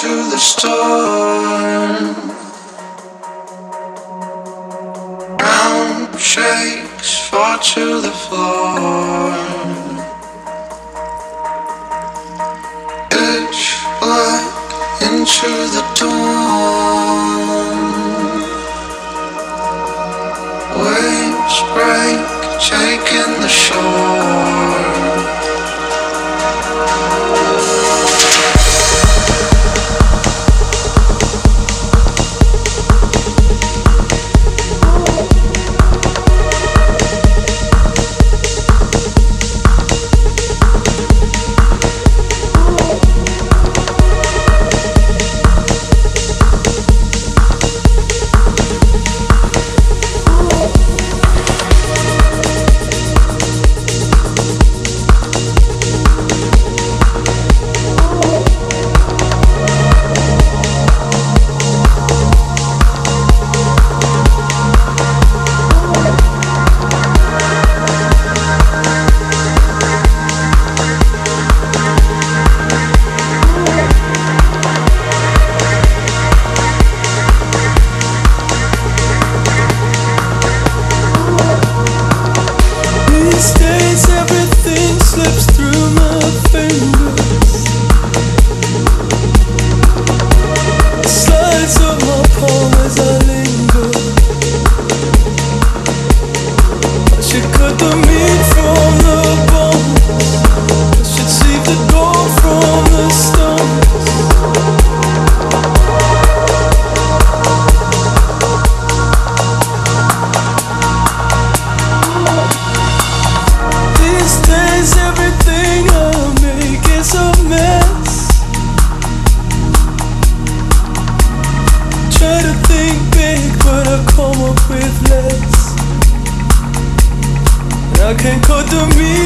through the storm. Ground shakes, fall to the floor. Pitch black into the dawn. Waves break, taking the shore.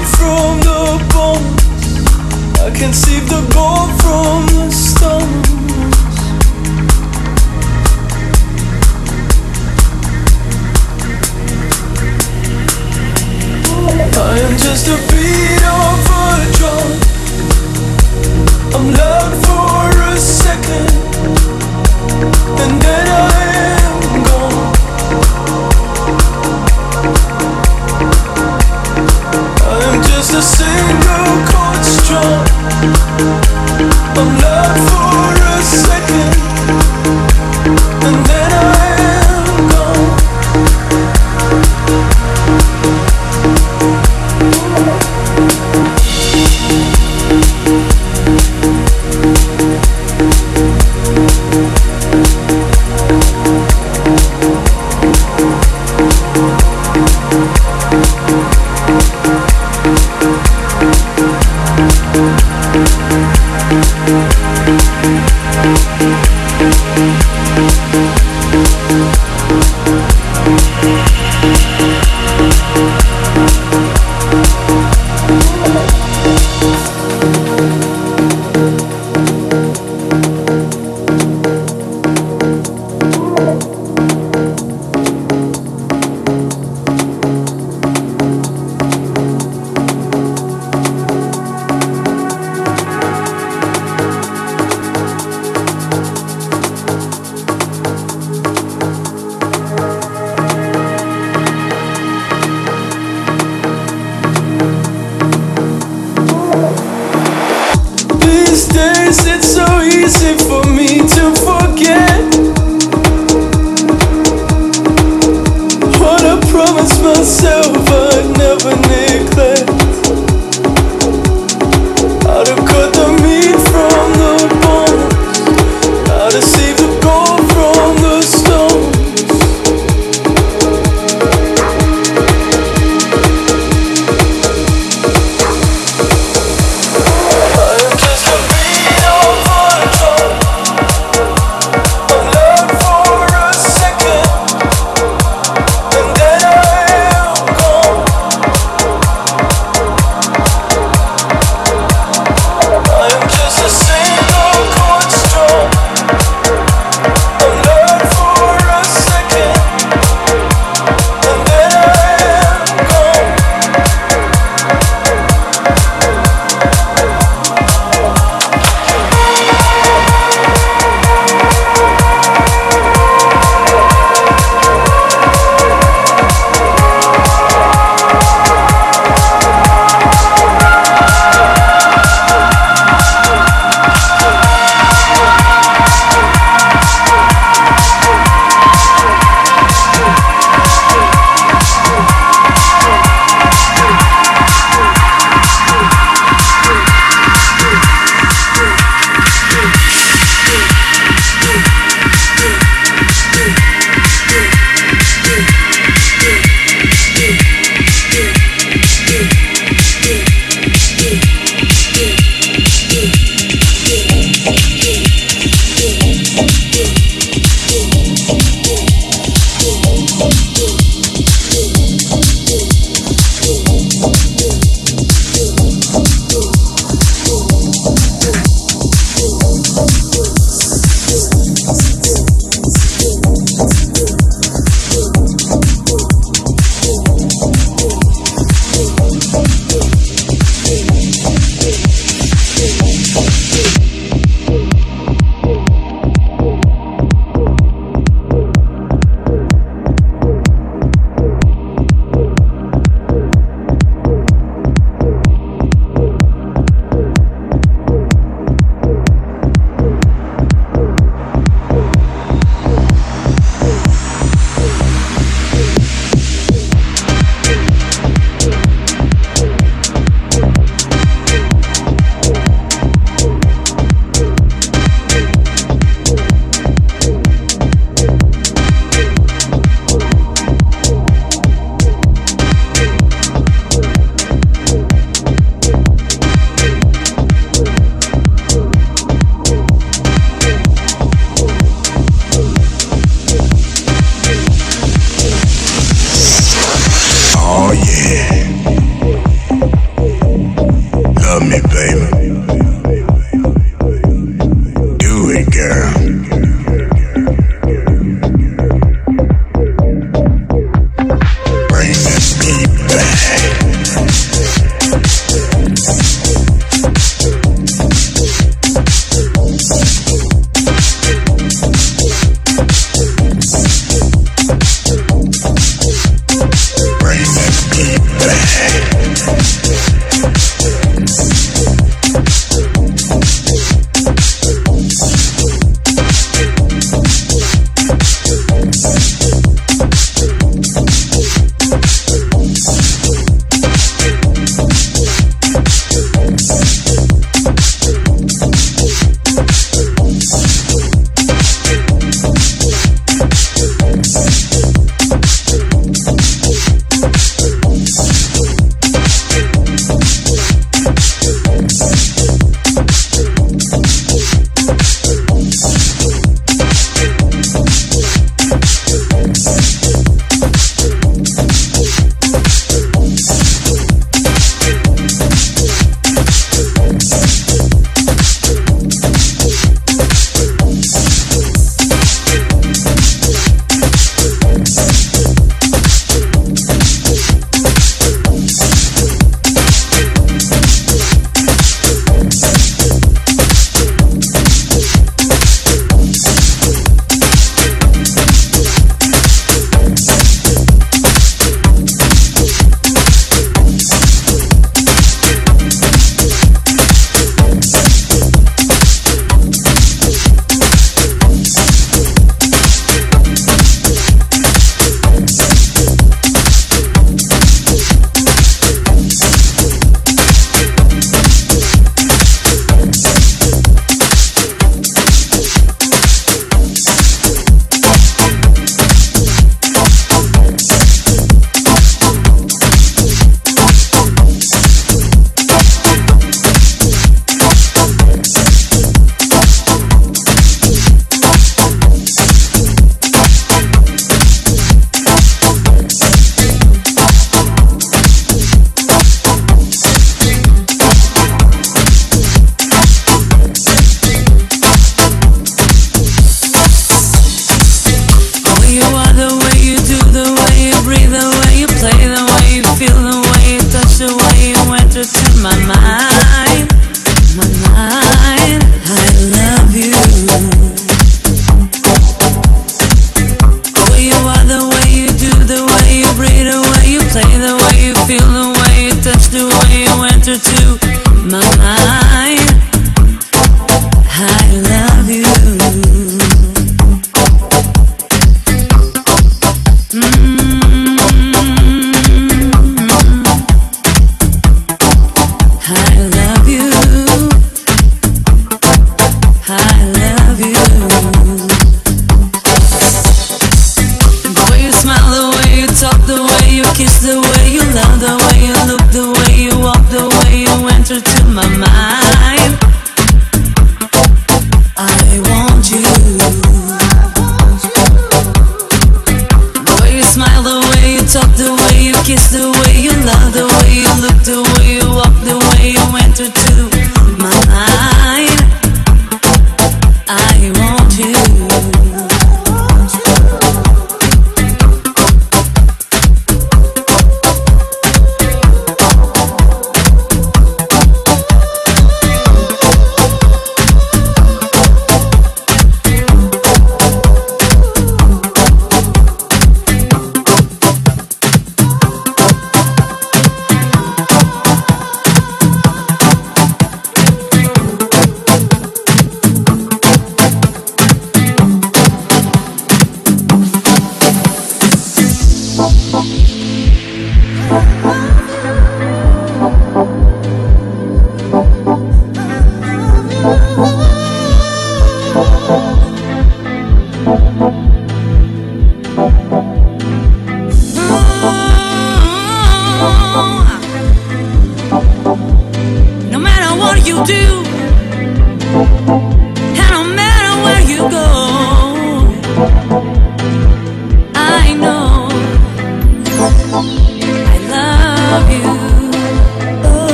made from the bones. I can conceived the ball from the stones. I am just a beat of a drum. I'm loved for a second. And Oh no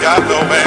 got no end.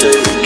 Began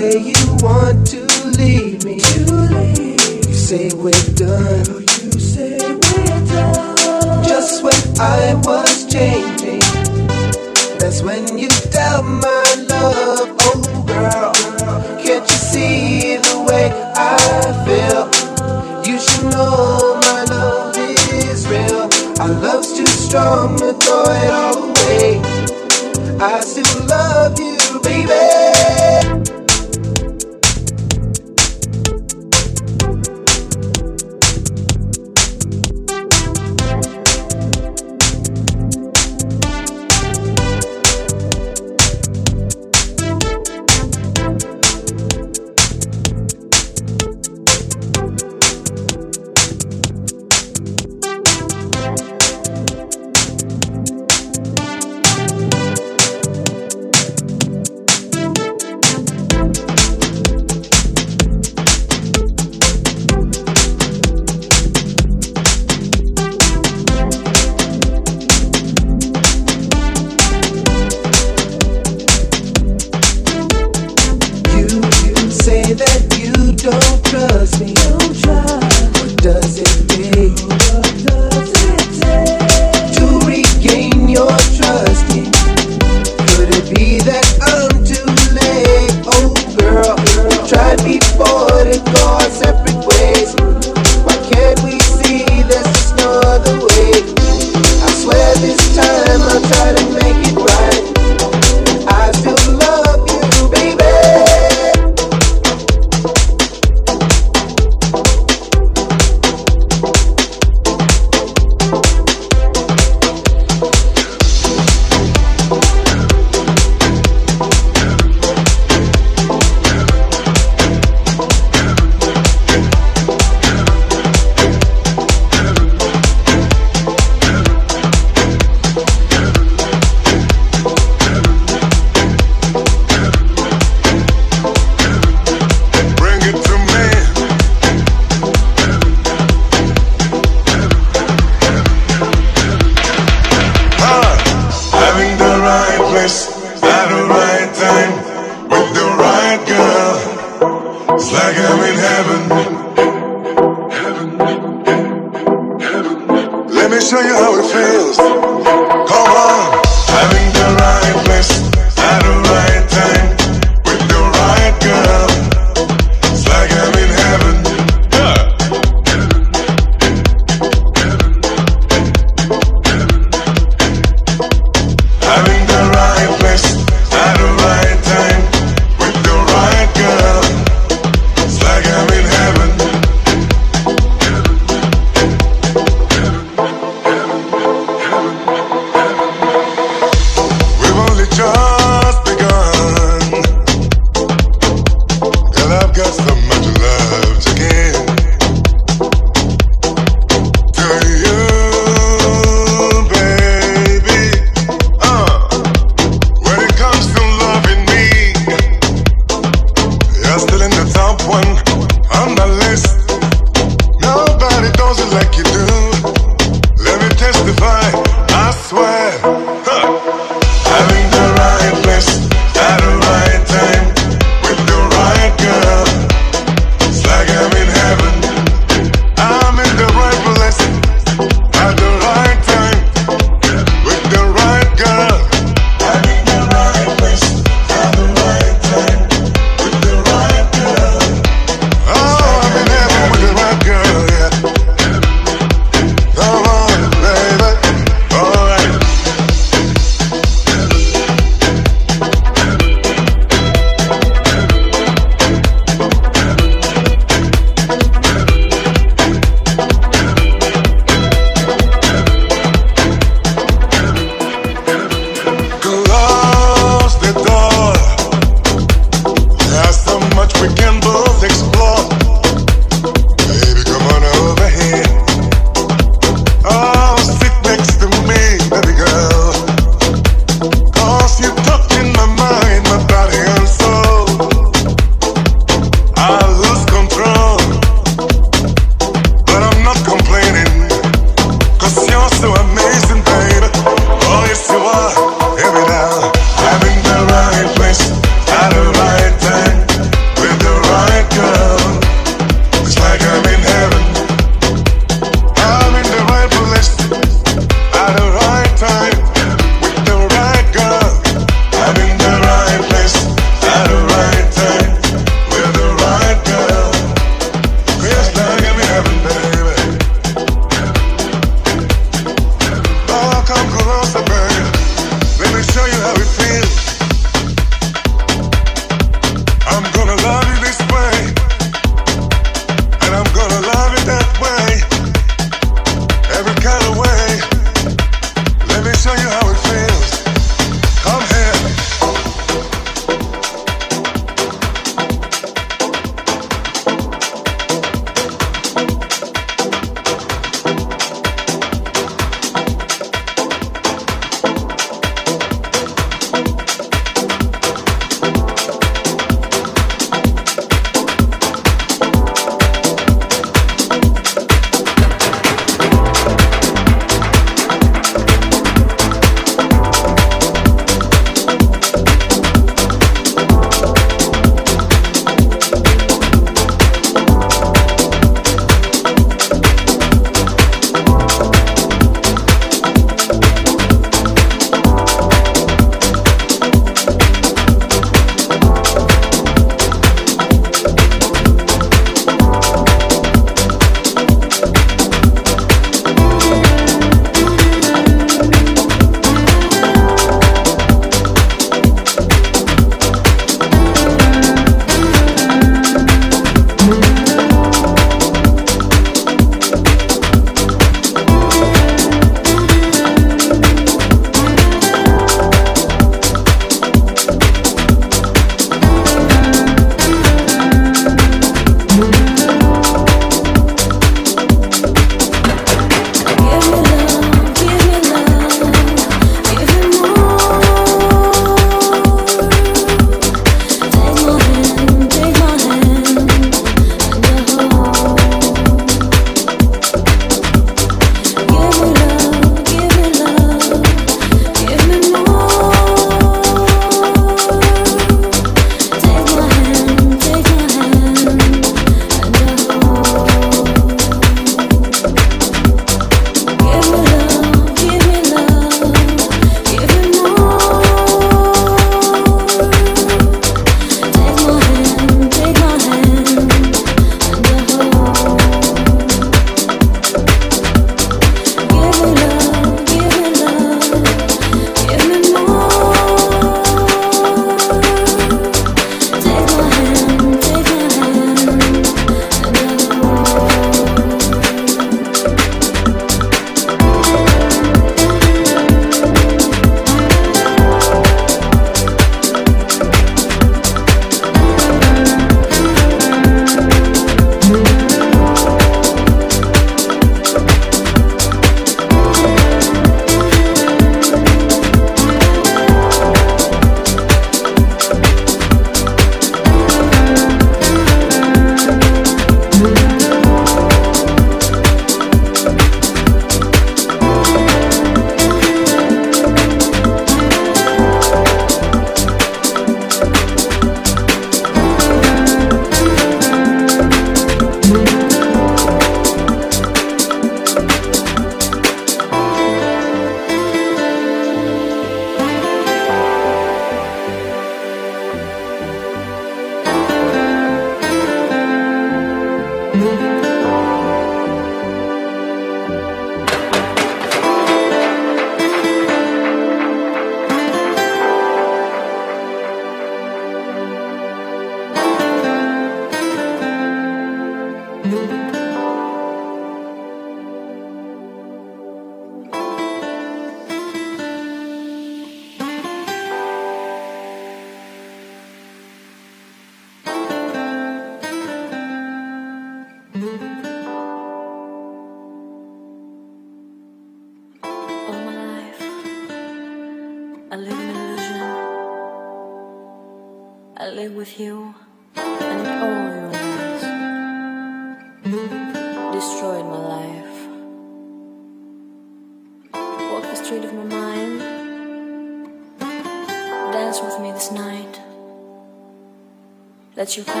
Let